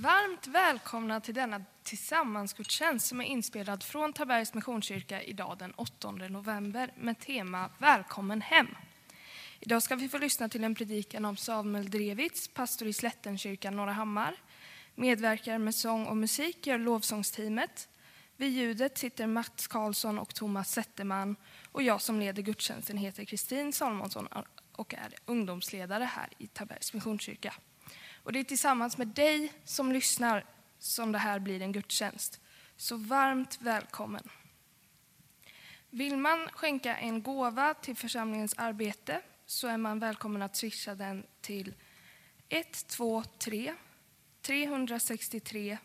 Varmt välkomna till denna tillsammansgudstjänst som är inspelad från Tabergs Missionskyrka idag den 8 november med tema Välkommen hem. Idag ska vi få lyssna till en predikan av Samuel Drevits, pastor i Slättenkyrkan Norra Hammar. Medverkar med sång och musik gör lovsångsteamet. Vid ljudet sitter Mats Karlsson och Thomas Zetterman och jag som leder gudstjänsten heter Kristin Salmonsson och är ungdomsledare här i Tabergs Missionskyrka. Och det är tillsammans med dig som lyssnar som det här blir en gudstjänst. Så varmt välkommen. Vill man skänka en gåva till församlingens arbete så är man välkommen att swisha den till 123 363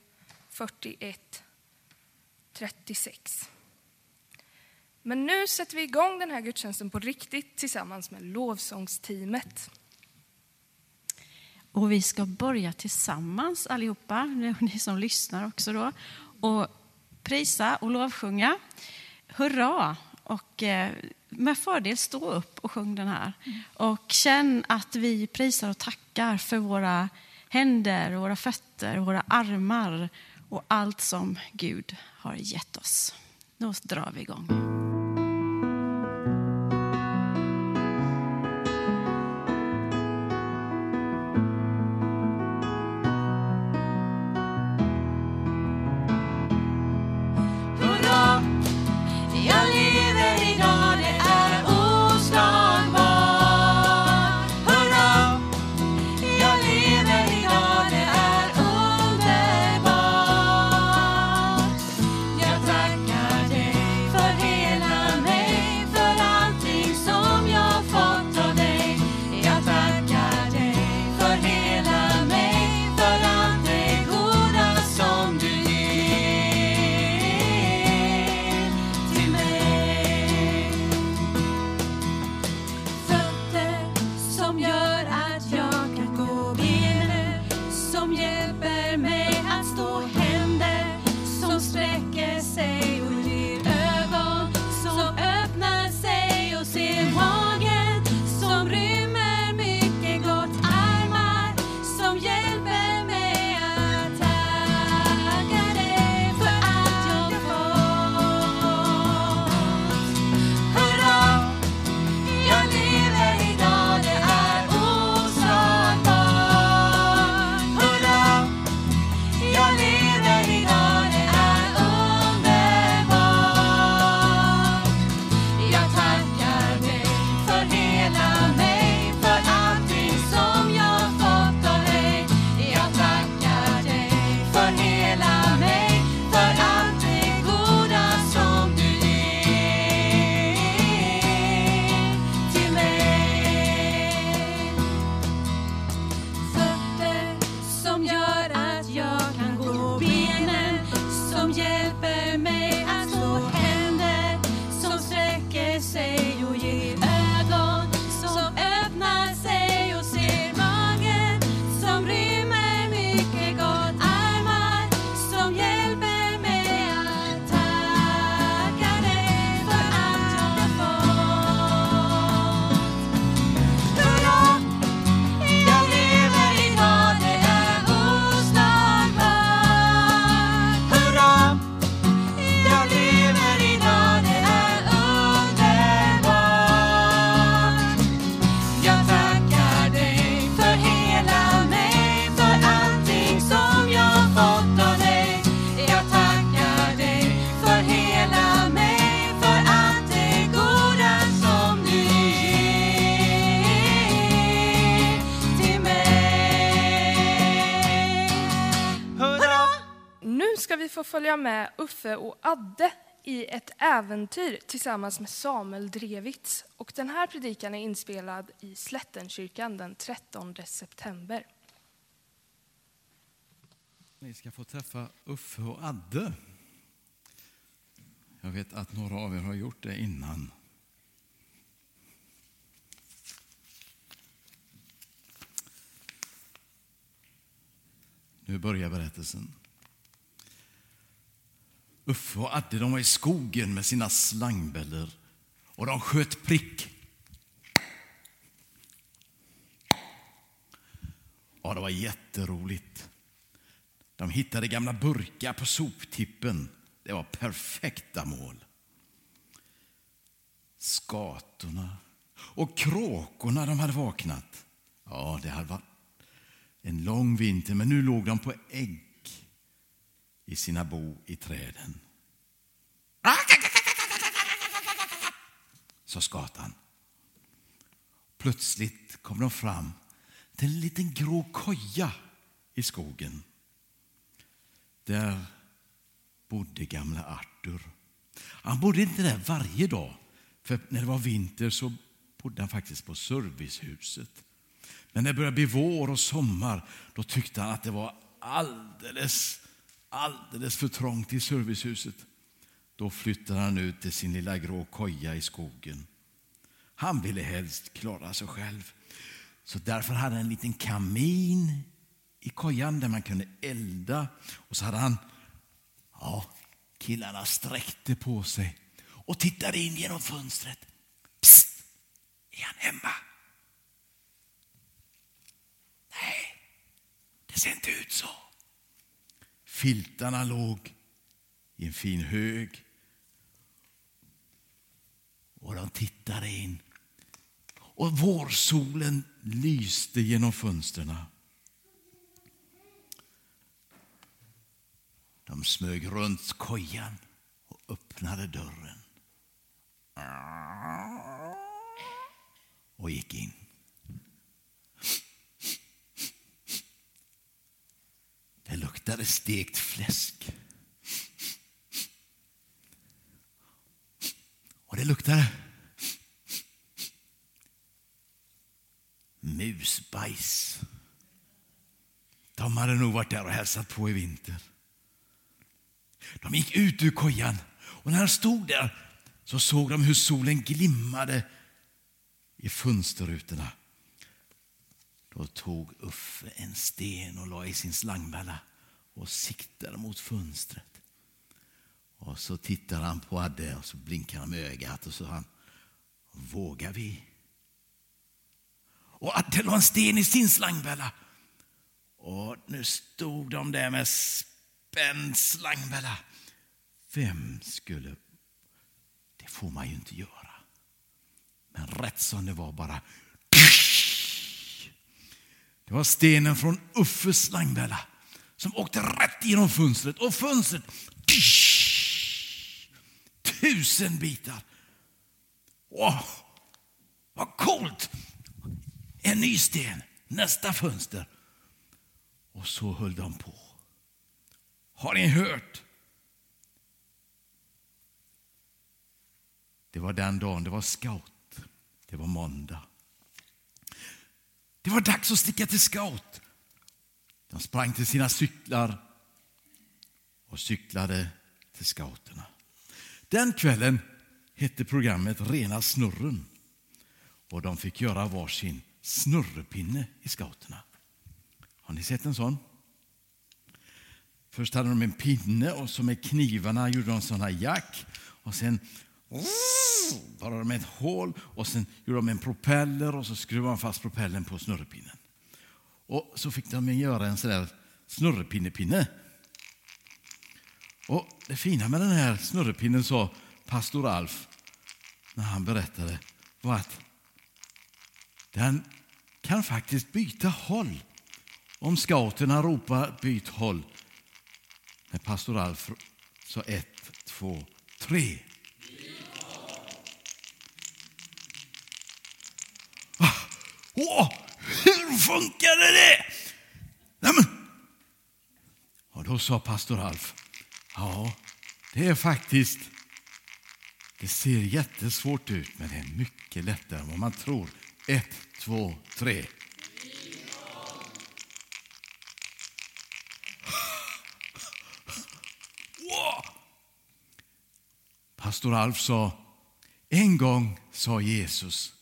41 36. Men nu sätter vi igång den här gudstjänsten på riktigt tillsammans med lovsångsteamet. Och vi ska börja tillsammans allihopa, ni som lyssnar också då, och prisa och lovsjunga. Hurra! Och eh, med fördel stå upp och sjung den här. Och känn att vi prisar och tackar för våra händer, våra fötter, våra armar och allt som Gud har gett oss. Nu drar vi igång. Följa med Uffe och Adde i ett äventyr tillsammans med Samuel Drevits. Och den här predikan är inspelad i Slättenkyrkan den 13 september. Ni ska få träffa Uffe och Adde. Jag vet att några av er har gjort det innan. Nu börjar berättelsen. Uffe och Adde de var i skogen med sina slangbällor och de sköt prick. Ja, det var jätteroligt. De hittade gamla burkar på soptippen. Det var perfekta mål. Skatorna och kråkorna de hade vaknat. Ja, det hade varit en lång vinter, men nu låg de på ägg i sina bo i träden. sa skatan. Plötsligt kom de fram till en liten grå koja i skogen. Där bodde gamla Artur. Han bodde inte där varje dag, för när det var vinter så bodde han faktiskt på servicehuset. Men när det började bli vår och sommar då tyckte han att det var alldeles, alldeles för trångt i servicehuset. Då flyttade han ut till sin lilla grå koja i skogen. Han ville helst klara sig själv. Så därför hade han en liten kamin i kojan där man kunde elda. Och så hade han, ja, killarna sträckte på sig och tittade in genom fönstret. Psst! Är han hemma? Nej, det ser inte ut så. Filtarna låg i en fin hög. Och de tittade in. Och vårsolen lyste genom fönstren. De smög runt kojan och öppnade dörren. Och gick in. Det luktade stekt fläsk. Och det luktade musbajs. De hade nog varit där och hälsat på i vinter. De gick ut ur kojan och när de stod där så såg de hur solen glimmade i fönsterrutorna. Då tog Uffe en sten och la i sin slangbälla och siktade mot fönstret. Och så tittade han på Adde och så blinkade han med ögat och så han, vågar vi? Och Adde la en sten i sin slangbälla. Och nu stod de där med spänd slangbälla. Vem skulle... Det får man ju inte göra. Men rätt som det var bara... Det var stenen från Uffes slangbälla som åkte rätt genom fönstret. Och fönstret... Tusen bitar. Wow, vad coolt! En ny sten, nästa fönster. Och så höll de på. Har ni hört? Det var den dagen, det var scout. Det var måndag. Det var dags att sticka till scout. De sprang till sina cyklar och cyklade till scouterna. Den kvällen hette programmet Rena snurren och de fick göra varsin snurrepinne i scouterna. Har ni sett en sån? Först hade de en pinne och så med knivarna gjorde de såna jack. Och sen borrade de ett hål och sen gjorde de en propeller och så skruvade de fast propellen på snurrepinnen. Och så fick de göra en sån där snurrepinnepinne. Och det fina med den här snurrepinnen sa pastor Alf när han berättade var att den kan faktiskt byta håll. Om scouterna ropar byt håll när pastor Alf sa ett, två, tre. Ah, Åh, hur funkade det? Nämen. Och då sa pastor Alf, ja, det är faktiskt, det ser jättesvårt ut, men det är mycket lättare än vad man tror. Ett, två, tre. Wow. Pastor Alf sa, en gång sa Jesus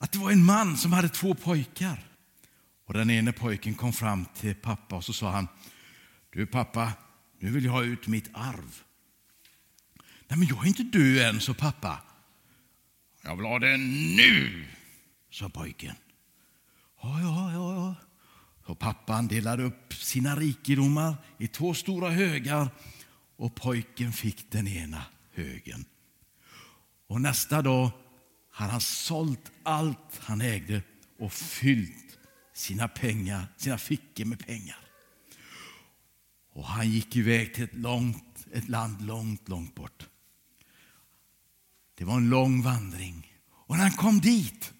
att det var en man som hade två pojkar. Och Den ene pojken kom fram till pappa och så sa han, du pappa, nu vill jag ha ut mitt arv. Nej, men jag är inte död än, sa pappa. Jag vill ha det nu, sa pojken. Ja, ja, ja, ja, Och pappan delade upp sina rikedomar i två stora högar och pojken fick den ena högen. Och nästa dag hade han sålt allt han ägde och fyllt sina pengar, sina fickor med pengar. Och han gick iväg till ett, långt, ett land långt, långt bort. Det var en lång vandring. Och när han kom dit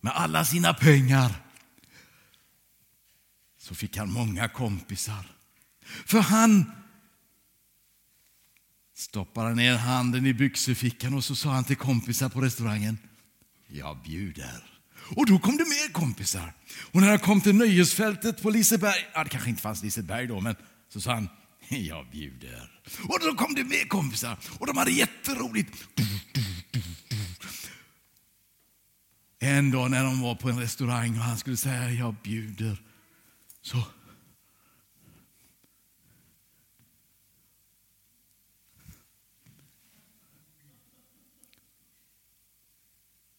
med alla sina pengar så fick han många kompisar. För han stoppade ner handen i byxefickan och så sa han till kompisar på restaurangen, jag bjuder. Och då kom det mer kompisar. Och när han kom till nöjesfältet på Liseberg, ja det kanske inte fanns Liseberg då, men så sa han, jag bjuder. Och då kom det mer kompisar och de hade jätteroligt. En dag när de var på en restaurang och han skulle säga jag bjuder, så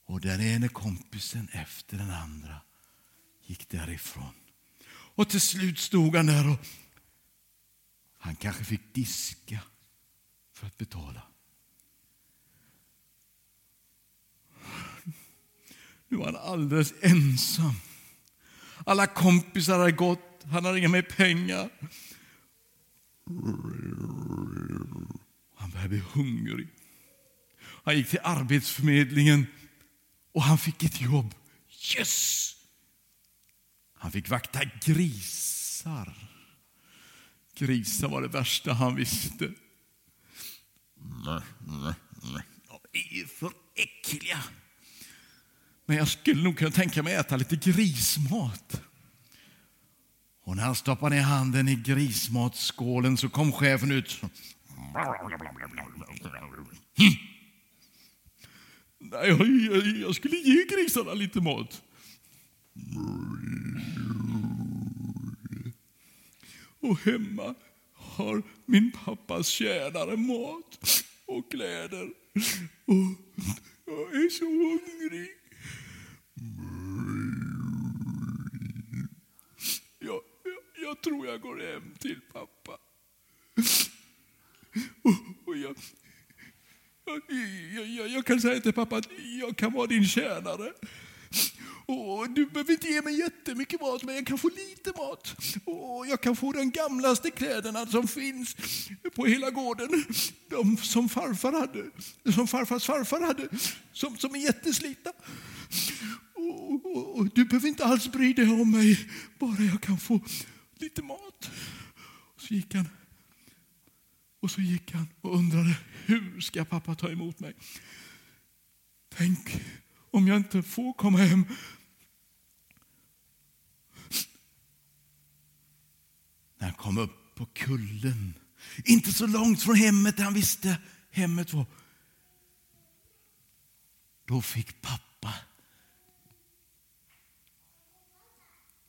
Och den ene kompisen efter den andra gick därifrån. Och till slut stod han där och han kanske fick diska för att betala. Nu var han alldeles ensam. Alla kompisar hade gått, han hade inga mer pengar. Han började bli hungrig. Han gick till Arbetsförmedlingen och han fick ett jobb. Yes! Han fick vakta grisar. Grisar var det värsta han visste. De är ju för äckliga. Men jag skulle nog kunna tänka mig att äta lite grismat. Och när han stoppade ner handen i grismatskålen så kom chefen ut. Nej, jag, jag, skulle ge grisarna lite mat. Och hemma har min pappas tjänare mat och kläder. Och jag är så hungrig. Jag, jag, jag tror jag går hem till pappa. Och, och jag, jag, jag, jag, kan säga till pappa att jag kan vara din tjänare. Och du behöver inte ge mig jättemycket mat, men jag kan få lite mat. Och jag kan få de gamlaste kläderna som finns på hela gården. De som farfar hade, som farfars farfar hade, som, som är jätteslitna. Och, och, och, du behöver inte alls bry dig om mig, bara jag kan få lite mat. Och så gick han och så gick han och undrade hur ska pappa ta emot mig? Tänk om jag inte får komma hem. När han kom upp på kullen, inte så långt från hemmet där han visste hemmet var, då fick pappa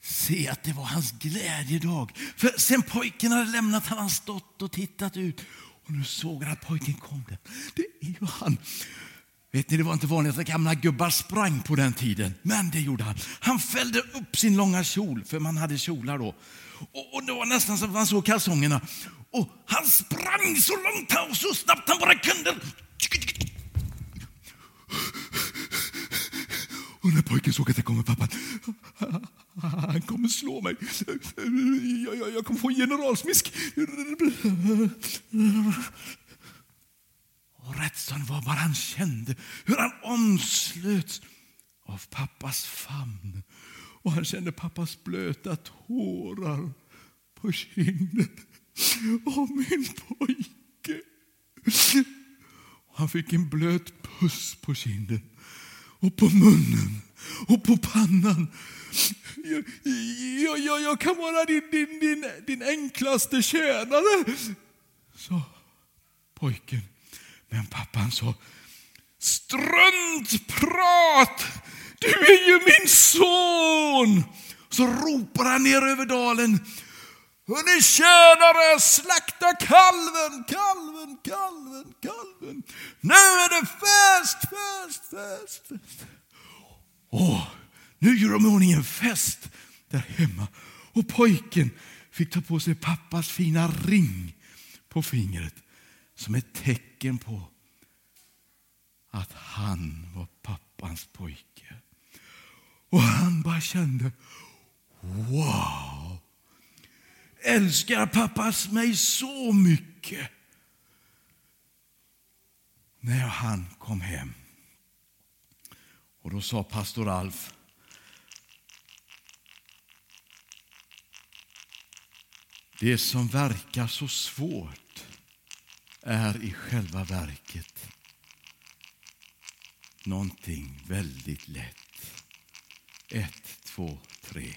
se att det var hans glädjedag. För sen pojken hade lämnat hade han stått och tittat ut. Och nu såg han att pojken kom där. Det är ju han. Vet ni, det var inte vanligt att gamla gubbar sprang på den tiden. Men det gjorde han. Han fällde upp sin långa kjol, för man hade kjolar då. Och, och det var nästan så att man såg kalsongerna. Och han sprang så långt och så snabbt han bara kunde. Och när pojken såg att det kommer pappan, han kommer slå mig. Jag, jag, jag kommer få en generalsmisk. Och rätt som var bara han kände hur han omslöts av pappas famn. Och han kände pappas blöta tårar på kinden. Åh, min pojke! Han fick en blöt puss på kinden och på munnen och på pannan. Jag, jag, jag, jag kan vara din, din, din, din enklaste tjänare, sa pojken. Men pappan sa, struntprat! Du är ju min son! Så ropar han ner över dalen. Hörni tjänare, slakta kalven, kalven, kalven, kalven. Nu är det fest, fest, fest, fest. Åh, nu gör de i ordning en fest där hemma. Och pojken fick ta på sig pappas fina ring på fingret som ett tecken på att han var pappans pojke. Och han bara kände, wow! Älskar pappas mig så mycket? När han kom hem. Och då sa pastor Alf, det som verkar så svårt är i själva verket någonting väldigt lätt. Ett, två, tre.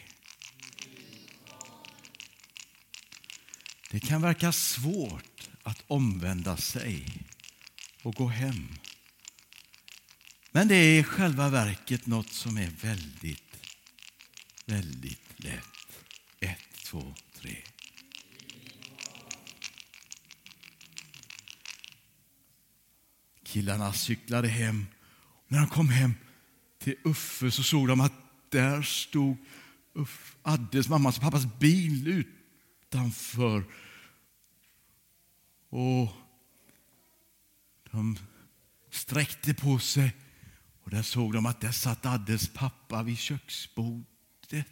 Det kan verka svårt att omvända sig och gå hem. Men det är i själva verket något som är väldigt, väldigt lätt. Ett, två, tre. Killarna cyklade hem. När de kom hem till Uffe så såg de att där stod Uff, Addes mammas och pappas bil utanför. Och de sträckte på sig och där såg de att där satt Addes pappa vid köksbordet.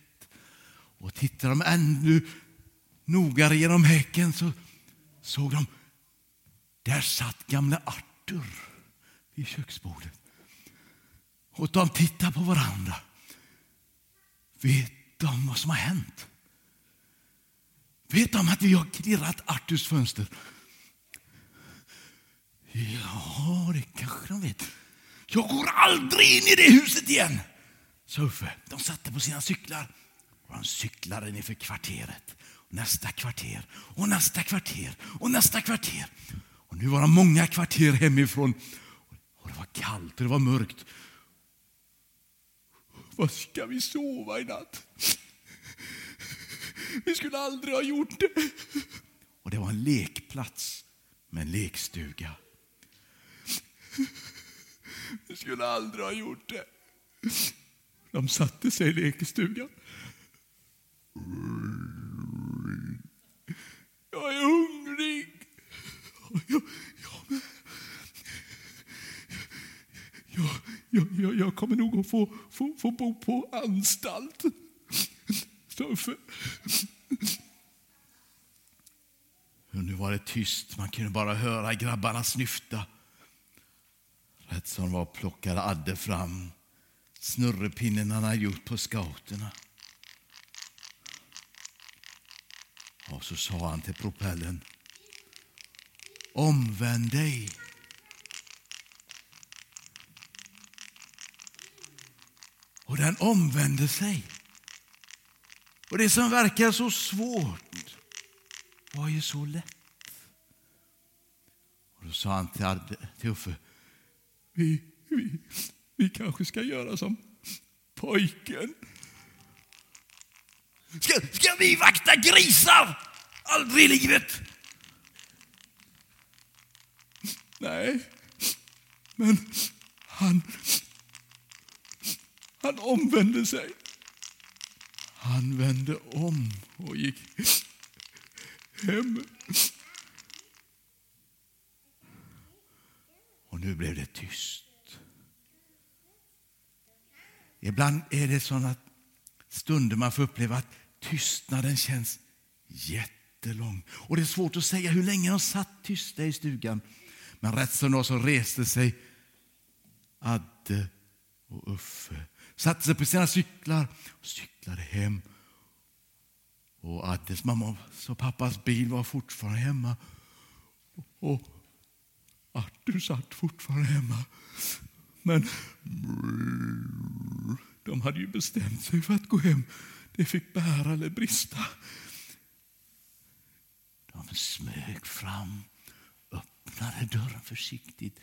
Och tittade de ännu nogare genom häcken så såg de där satt gamle Artur i köksbordet. Och de tittar på varandra. Vet de vad som har hänt? Vet de att vi har klirrat Arturs fönster? Ja, det kanske de vet. Jag går aldrig in i det huset igen, sa Uffe. De satte på sina cyklar och de cyklade ner för kvarteret. Nästa kvarter och nästa kvarter och nästa kvarter. Och nu var de många kvarter hemifrån det var kallt och det var mörkt. Var ska vi sova i natt? Vi skulle aldrig ha gjort det. Och det var en lekplats med en lekstuga. Vi skulle aldrig ha gjort det. De satte sig i lekstugan. Jag är hungrig. Jag, jag, jag, jag, kommer nog att få, få, få bo på anstalt. Stoffe. Nu var det tyst. Man kunde bara höra grabbarna snyfta. Rätt som var plockade Adde fram snurrepinnen han hade gjort på scouterna. Och så sa han till propellen. Omvänd dig. Och den omvände sig. Och det som verkar så svårt var ju så lätt. Och då sa han till, till Uffe, vi, vi, vi kanske ska göra som pojken. Ska, ska vi vakta grisar? Aldrig i livet! Nej, men han, han omvände sig. Han vände om och gick hem. Och nu blev det tyst. Ibland är det sådana stunder man får uppleva att tystnaden känns jättelång. Och det är svårt att säga hur länge de satt tysta i stugan. Men rätt som det så reste sig Adde och Uffe. Satte sig på sina cyklar och cyklade hem. Och Addes mamma och pappas bil var fortfarande hemma. Och Artur satt fortfarande hemma. Men de hade ju bestämt sig för att gå hem. Det fick bära eller brista. De smög fram, öppnade dörren försiktigt.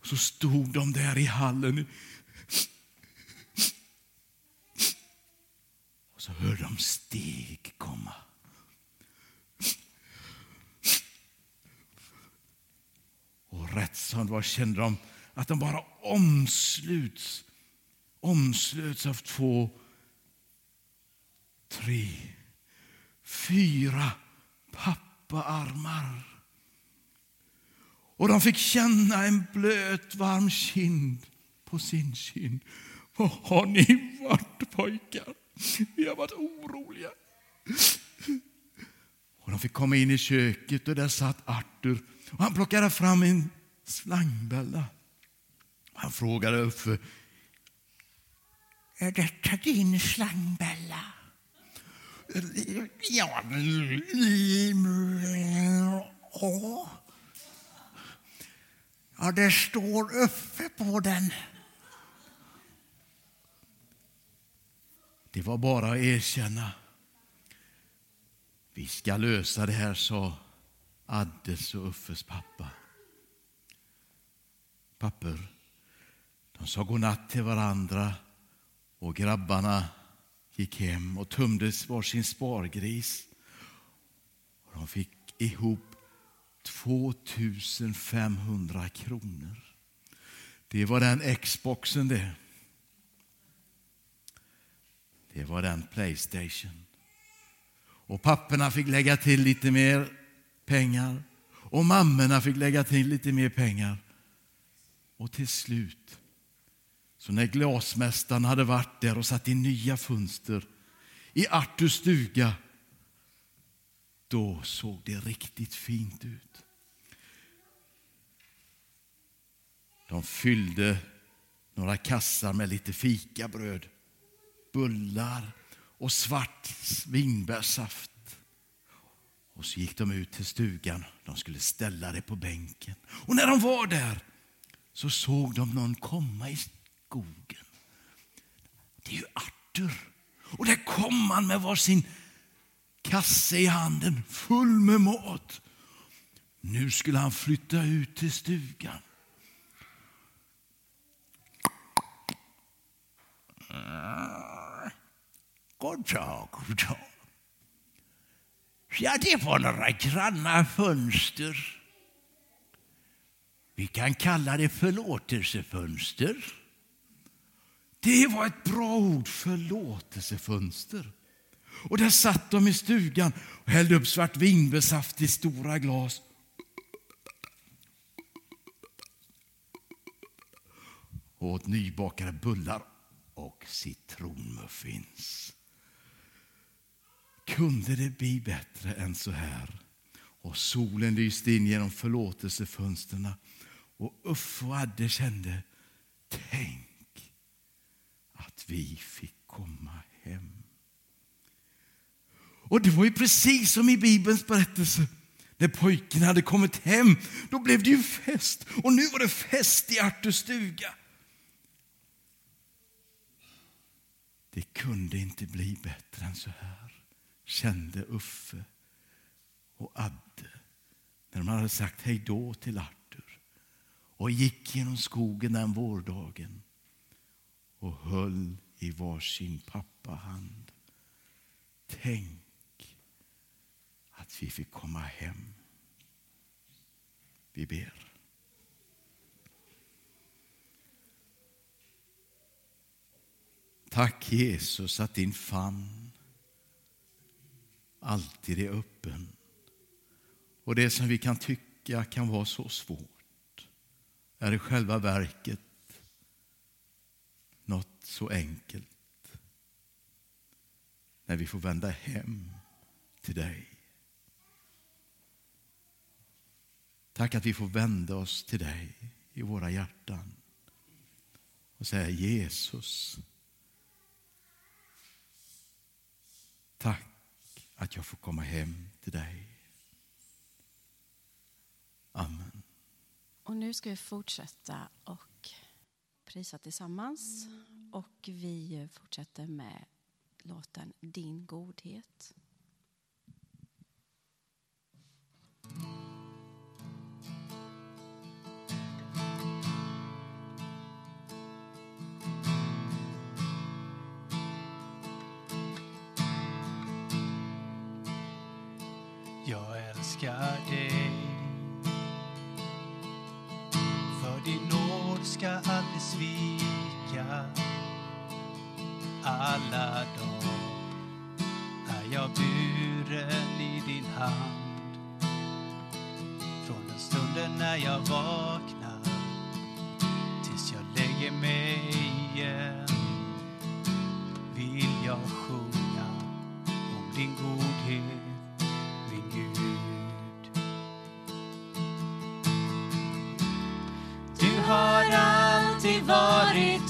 Och så stod de där i hallen. Och så hörde de steg komma. Och rätt som det var kände de att de bara omsluts omslöts av två, tre, fyra pappaarmar. Och de fick känna en blöt, varm kind på sin kind. Var har ni varit pojkar? Vi har varit oroliga. Och de fick komma in i köket och där satt Arthur. Och han plockade fram en slangbella. Han frågade Uffe. Är detta din slangbella? Ja. Ja, det står Uffe på den. Det var bara att erkänna. Vi ska lösa det här, sa Addes och Uffes pappa. Papper, de sa godnatt till varandra och grabbarna gick hem och tömde varsin spargris. Och de fick ihop 2500 kronor. Det var den Xboxen det. Det var den Playstation. Och papporna fick lägga till lite mer pengar. Och mammorna fick lägga till lite mer pengar. Och till slut, så när glasmästaren hade varit där och satt in nya fönster i Arturs stuga, då såg det riktigt fint ut. De fyllde några kassar med lite fikabröd, bullar och svart vinbärssaft. Och så gick de ut till stugan. De skulle ställa det på bänken. Och när de var där så såg de någon komma i skogen. Det är ju Arthur. Och där kom han med var sin kasse i handen full med mat. Nu skulle han flytta ut till stugan. God dag, god dag. Ja, det var några granna fönster. Vi kan kalla det förlåtelsefönster. Det var ett bra ord, förlåtelsefönster. Och där satt de i stugan och hällde upp svart vinbärsaft i stora glas. Och åt nybakade bullar och citronmuffins. Kunde det bli bättre än så här? Och solen lyste in genom förlåtelsefönstren och Uffe och Adde kände, tänk att vi fick komma hem. Och det var ju precis som i Bibelns berättelse. När pojken hade kommit hem, då blev det ju fest. Och nu var det fest i Arturs stuga. Det kunde inte bli bättre än så här, kände Uffe och Adde när de hade sagt hej då till Artur och gick genom skogen den vårdagen och höll i varsin pappahand. Tänk vi fick komma hem. Vi ber. Tack Jesus att din famn alltid är öppen. Och det som vi kan tycka kan vara så svårt är i själva verket något så enkelt när vi får vända hem till dig. Tack att vi får vända oss till dig i våra hjärtan och säga Jesus, tack att jag får komma hem till dig. Amen. Och nu ska vi fortsätta och prisa tillsammans. Och vi fortsätter med låten Din godhet. älskar dig. För din nåd ska aldrig svika. Alla dagar är jag buren i din hand. Från den stunden när jag vaknar tills jag lägger mig igen vill jag sjunga om din godhet Lordy.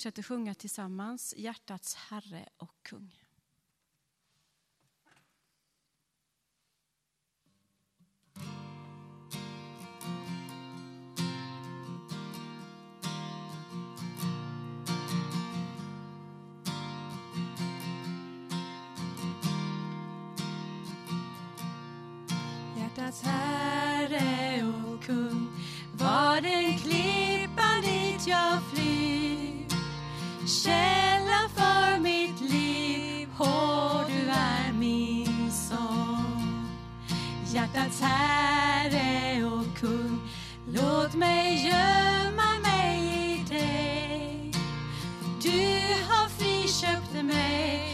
fortsätter sjunga tillsammans Hjärtats Herre och Kung. hjärtats Herre och Kung var den klippa dit jag flyr källa för mitt liv. Och du är min sång. Hjärtats Herre och kung, låt mig gömma mig i dig. Du har friköpt mig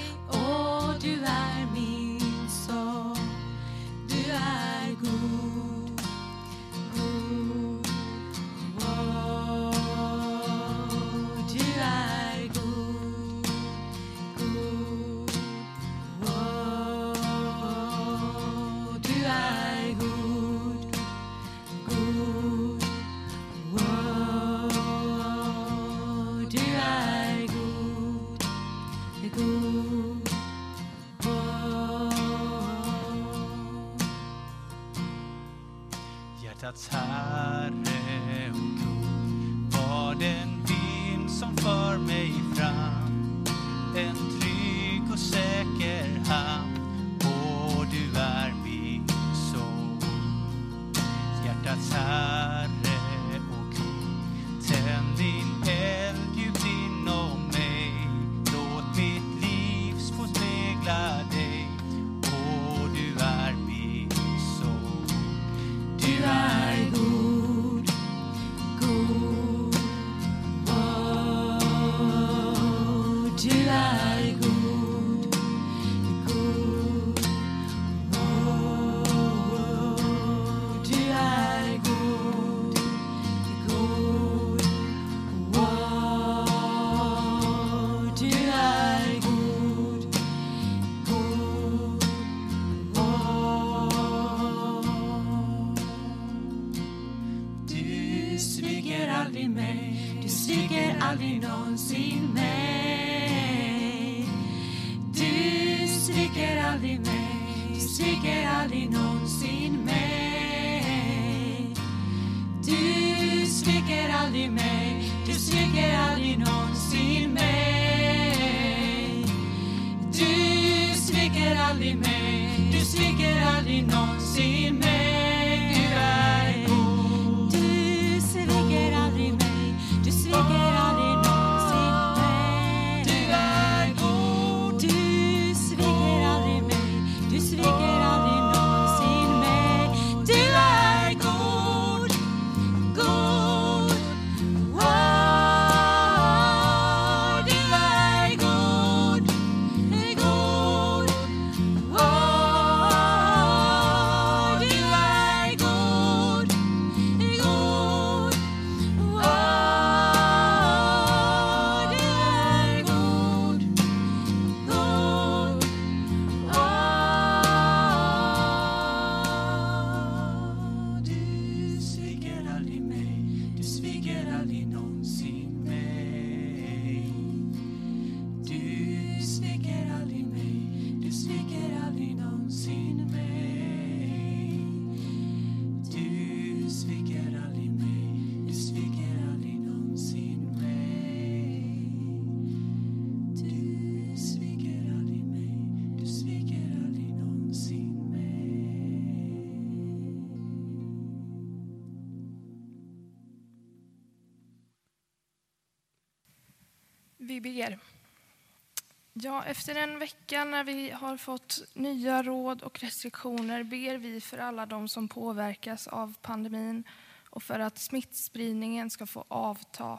Ja, efter en vecka när vi har fått nya råd och restriktioner ber vi för alla de som påverkas av pandemin och för att smittspridningen ska få avta.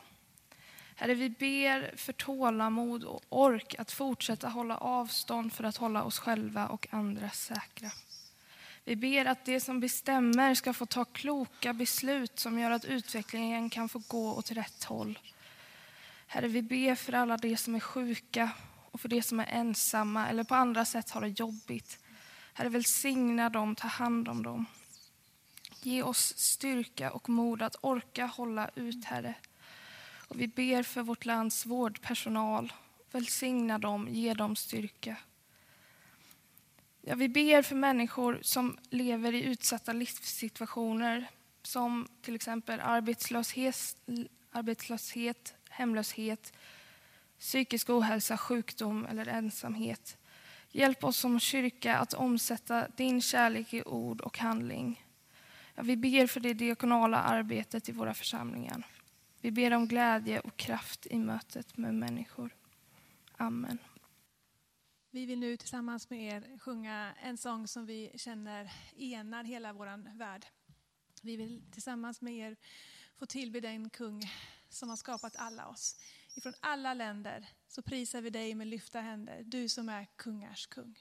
Herre, vi ber för tålamod och ork att fortsätta hålla avstånd för att hålla oss själva och andra säkra. Vi ber att det som bestämmer ska få ta kloka beslut som gör att utvecklingen kan få gå åt rätt håll. Herre, vi ber för alla de som är sjuka och för de som är ensamma eller på andra sätt har det jobbigt. Herre, välsigna dem, ta hand om dem. Ge oss styrka och mod att orka hålla ut, Herre. Och vi ber för vårt lands vårdpersonal. Välsigna dem, ge dem styrka. Ja, vi ber för människor som lever i utsatta livssituationer som till exempel arbetslöshet, arbetslöshet hemlöshet, psykisk ohälsa, sjukdom eller ensamhet. Hjälp oss som kyrka att omsätta din kärlek i ord och handling. Ja, vi ber för det diakonala arbetet i våra församlingar. Vi ber om glädje och kraft i mötet med människor. Amen. Vi vill nu tillsammans med er sjunga en sång som vi känner enar hela vår värld. Vi vill tillsammans med er få tillbe den kung som har skapat alla oss. Ifrån alla länder så prisar vi dig med lyfta händer, du som är kungars kung.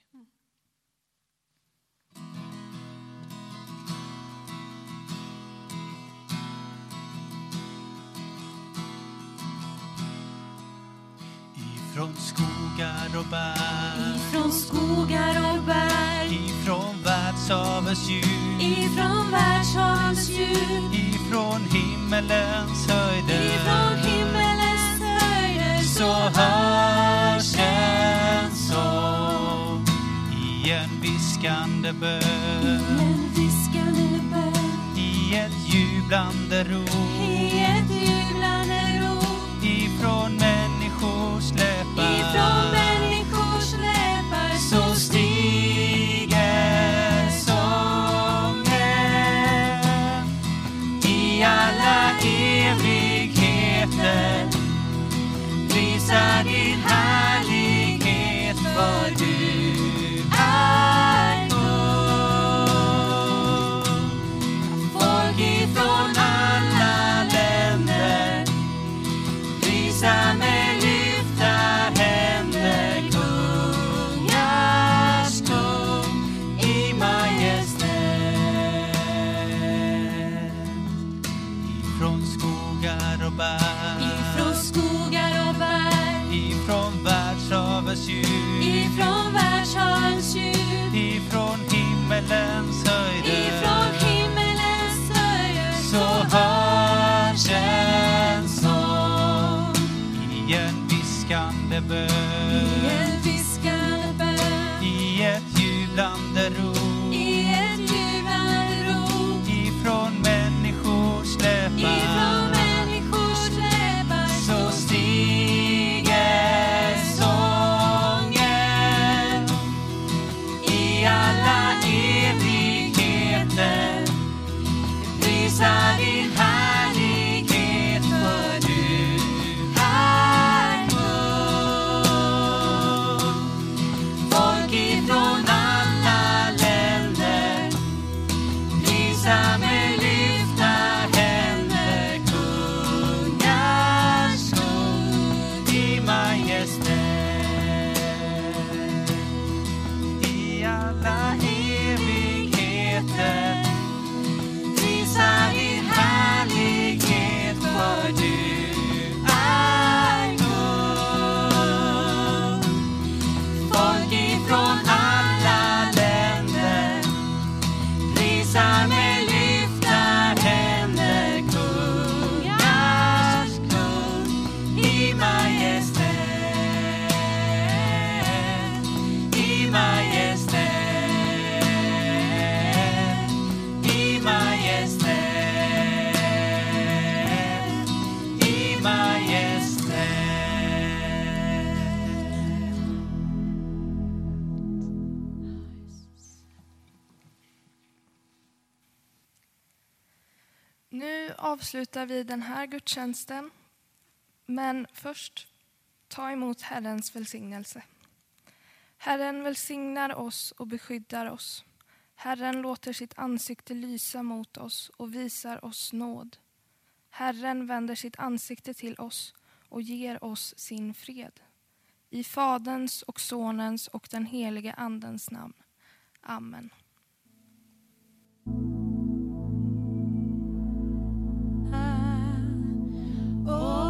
Ifrån skogar och berg, Ifrån skogar och berg, ifrån världshavens djup, ifrån världshavens djup, ifrån himmelens höjder, ifrån hörs en sång i en viskande bön, en viskande bön, i ett jublande rop, i ett jublande rop, ifrån människors läppar, ifrån människors viskande avslutar vi den här gudstjänsten. Men först, ta emot Herrens välsignelse. Herren välsignar oss och beskyddar oss. Herren låter sitt ansikte lysa mot oss och visar oss nåd. Herren vänder sitt ansikte till oss och ger oss sin fred. I Faderns och Sonens och den helige Andens namn. Amen. Och